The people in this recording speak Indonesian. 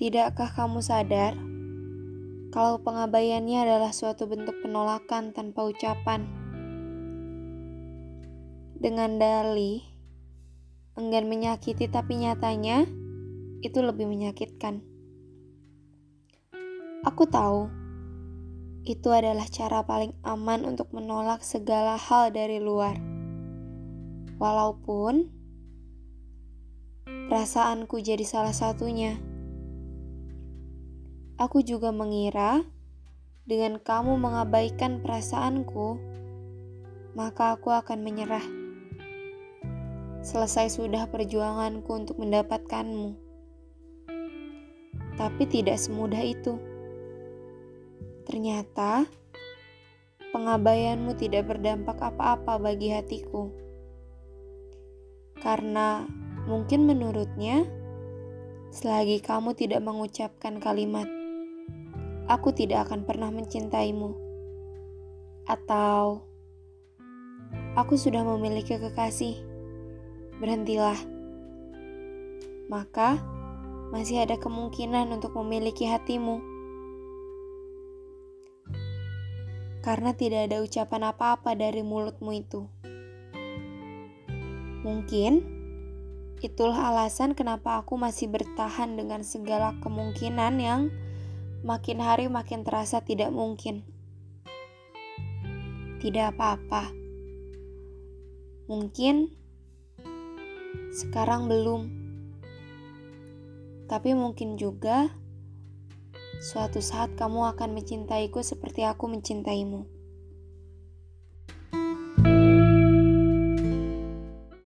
Tidakkah kamu sadar kalau pengabaiannya adalah suatu bentuk penolakan tanpa ucapan? Dengan dalih, enggan menyakiti tapi nyatanya itu lebih menyakitkan. Aku tahu itu adalah cara paling aman untuk menolak segala hal dari luar. Walaupun perasaanku jadi salah satunya. Aku juga mengira dengan kamu mengabaikan perasaanku, maka aku akan menyerah. Selesai sudah perjuanganku untuk mendapatkanmu. Tapi tidak semudah itu. Ternyata pengabaianmu tidak berdampak apa-apa bagi hatiku. Karena mungkin menurutnya, selagi kamu tidak mengucapkan kalimat aku tidak akan pernah mencintaimu. Atau aku sudah memiliki kekasih. Berhentilah. Maka masih ada kemungkinan untuk memiliki hatimu. Karena tidak ada ucapan apa-apa dari mulutmu itu. Mungkin itulah alasan kenapa aku masih bertahan dengan segala kemungkinan yang makin hari makin terasa tidak mungkin. Tidak apa-apa. Mungkin sekarang belum. Tapi mungkin juga suatu saat kamu akan mencintaiku seperti aku mencintaimu.